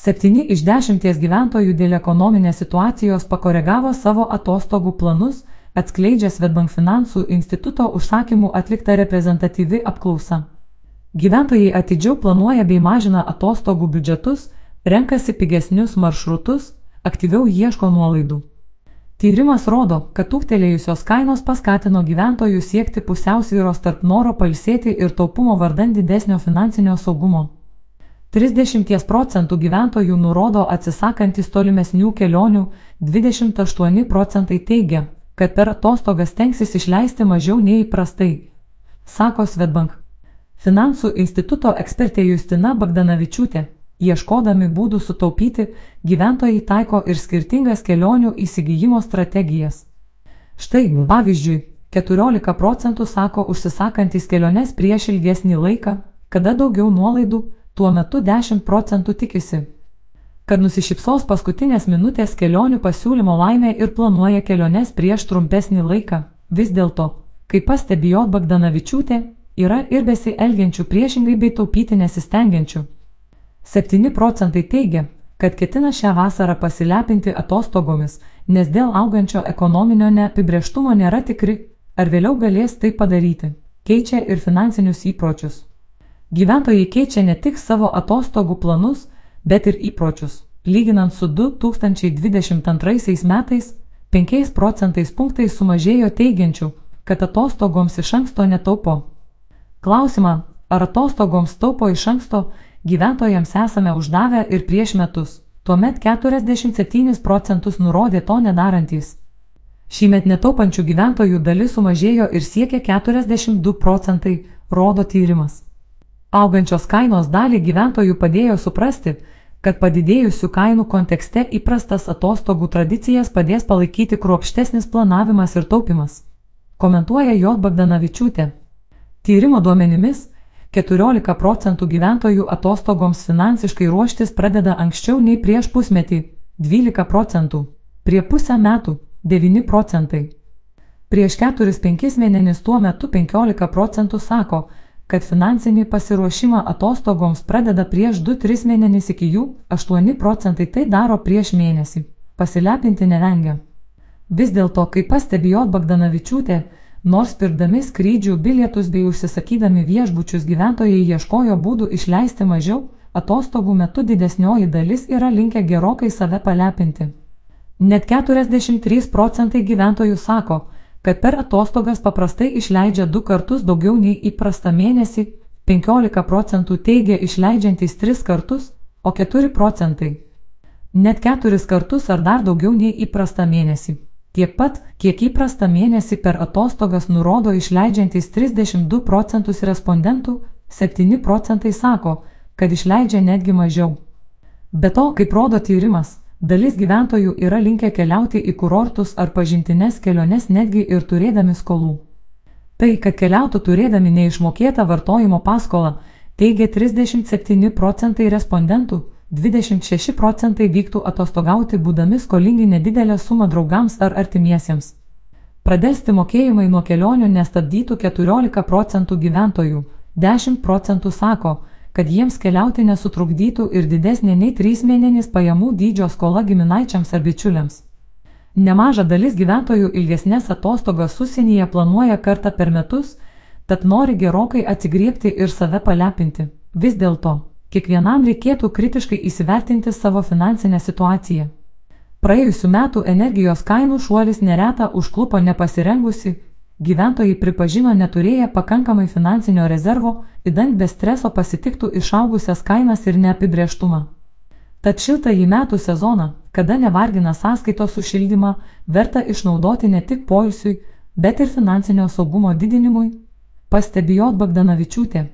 Septyni iš dešimties gyventojų dėl ekonominės situacijos pakoregavo savo atostogų planus, atskleidžia Svetbank finansų instituto užsakymų atlikta reprezentatyvi apklausa. Gyventojai atidžiau planuoja bei mažina atostogų biudžetus, renkasi pigesnius maršrutus, aktyviau ieško nuolaidų. Tyrimas rodo, kad tūktelėjusios kainos paskatino gyventojų siekti pusiausvyros tarp noro palsėti ir taupumo vardan didesnio finansinio saugumo. 30 procentų gyventojų nurodo atsisakantis tolimesnių kelionių, 28 procentai teigia, kad per atostogas tenksis išleisti mažiau nei įprastai, sako Svetbank. Finansų instituto ekspertė Justina Bagdanavičiūtė Ieškodami būdų sutaupyti, gyventojai taiko ir skirtingas kelionių įsigijimo strategijas. Štai, pavyzdžiui, 14 procentų sako užsisakantis keliones prieš ilgesnį laiką, kada daugiau nuolaidų, tuo metu 10 procentų tikisi, kad nusišypsos paskutinės minutės kelionių pasiūlymo laimė ir planuoja keliones prieš trumpesnį laiką. Vis dėlto, kaip pastebėjo Bagdanavičiūtė, yra ir besielgiančių priešingai bei taupyti nesistengiančių. 7 procentai teigia, kad ketina šią vasarą pasilepinti atostogomis, nes dėl augančio ekonominio neapibrieštumo nėra tikri, ar vėliau galės tai padaryti. Keičia ir finansinius įpročius. Gyventojai keičia ne tik savo atostogų planus, bet ir įpročius. Lyginant su 2022 metais, 5 procentais punktais sumažėjo teigiančių, kad atostogoms iš anksto netaupo. Klausimą, ar atostogoms taupo iš anksto, gyventojams esame uždavę ir prieš metus, tuomet 47 procentus nurodė to nedarantys. Šįmet netaupančių gyventojų dalis sumažėjo ir siekia 42 procentai, rodo tyrimas. Augančios kainos dalį gyventojų padėjo suprasti, kad padidėjusių kainų kontekste įprastas atostogų tradicijas padės palaikyti kruopštesnis planavimas ir taupimas. Komentuoja J. Bagdanavičiūtė. Tyrimo duomenimis 14 procentų gyventojų atostogoms finansiškai ruoštis pradeda anksčiau nei prieš pusmetį - 12 procentų, prie pusę metų - 9 procentai. Prieš 4-5 mėnesius tuo metu 15 procentų sako, kad finansinį pasiruošimą atostogoms pradeda prieš 2-3 mėnesius iki jų, 8 procentai tai daro prieš mėnesį. Pasilepinti nevengia. Vis dėlto, kaip pastebėjo Bagdanavičiūtė, Nors pirkdami skrydžių bilietus bei užsisakydami viešbučius gyventojai ieškojo būdų išleisti mažiau, atostogų metu didesnioji dalis yra linkę gerokai save palepinti. Net 43 procentai gyventojų sako, kad per atostogas paprastai išleidžia du kartus daugiau nei įprasta mėnesį, 15 procentų teigia išleidžiantys 3 kartus, o 4 procentai net 4 kartus ar dar daugiau nei įprasta mėnesį. Tiek pat, kiek įprasta mėnesį per atostogas nurodo išleidžiantys 32 procentus respondentų, 7 procentai sako, kad išleidžia netgi mažiau. Be to, kaip rodo tyrimas, dalis gyventojų yra linkę keliauti į kurortus ar pažintinės keliones netgi ir turėdami skolų. Tai, kad keliautų turėdami neišmokėtą vartojimo paskolą, teigia 37 procentai respondentų, 26 procentai vyktų atostogauti būdami skolingi nedidelę sumą draugams ar artimiesiems. Pradėsti mokėjimai nuo kelionių nestabdytų 14 procentų gyventojų, 10 procentų sako, kad jiems keliauti nesutrukdytų ir didesnė nei 3 mėnesiais pajamų dydžio skola giminaičiams ar bičiuliams. Nemaža dalis gyventojų ilgesnės atostogas užsienyje planuoja kartą per metus, tad nori gerokai atsigriepti ir save palepinti. Vis dėlto, kiekvienam reikėtų kritiškai įsivertinti savo finansinę situaciją. Praėjusiu metu energijos kainų šuolis neretą užklupo nepasirengusi, gyventojai pripažino neturėję pakankamai finansinio rezervo, įdant be streso pasitiktų išaugusias kainas ir neapibrieštumą. Tad šiltąjį metų sezoną, kada nevargina sąskaitos už šildymą, verta išnaudoti ne tik poilsiui, bet ir finansinio saugumo didinimui, pastebėjo Bagdanavičiūtė.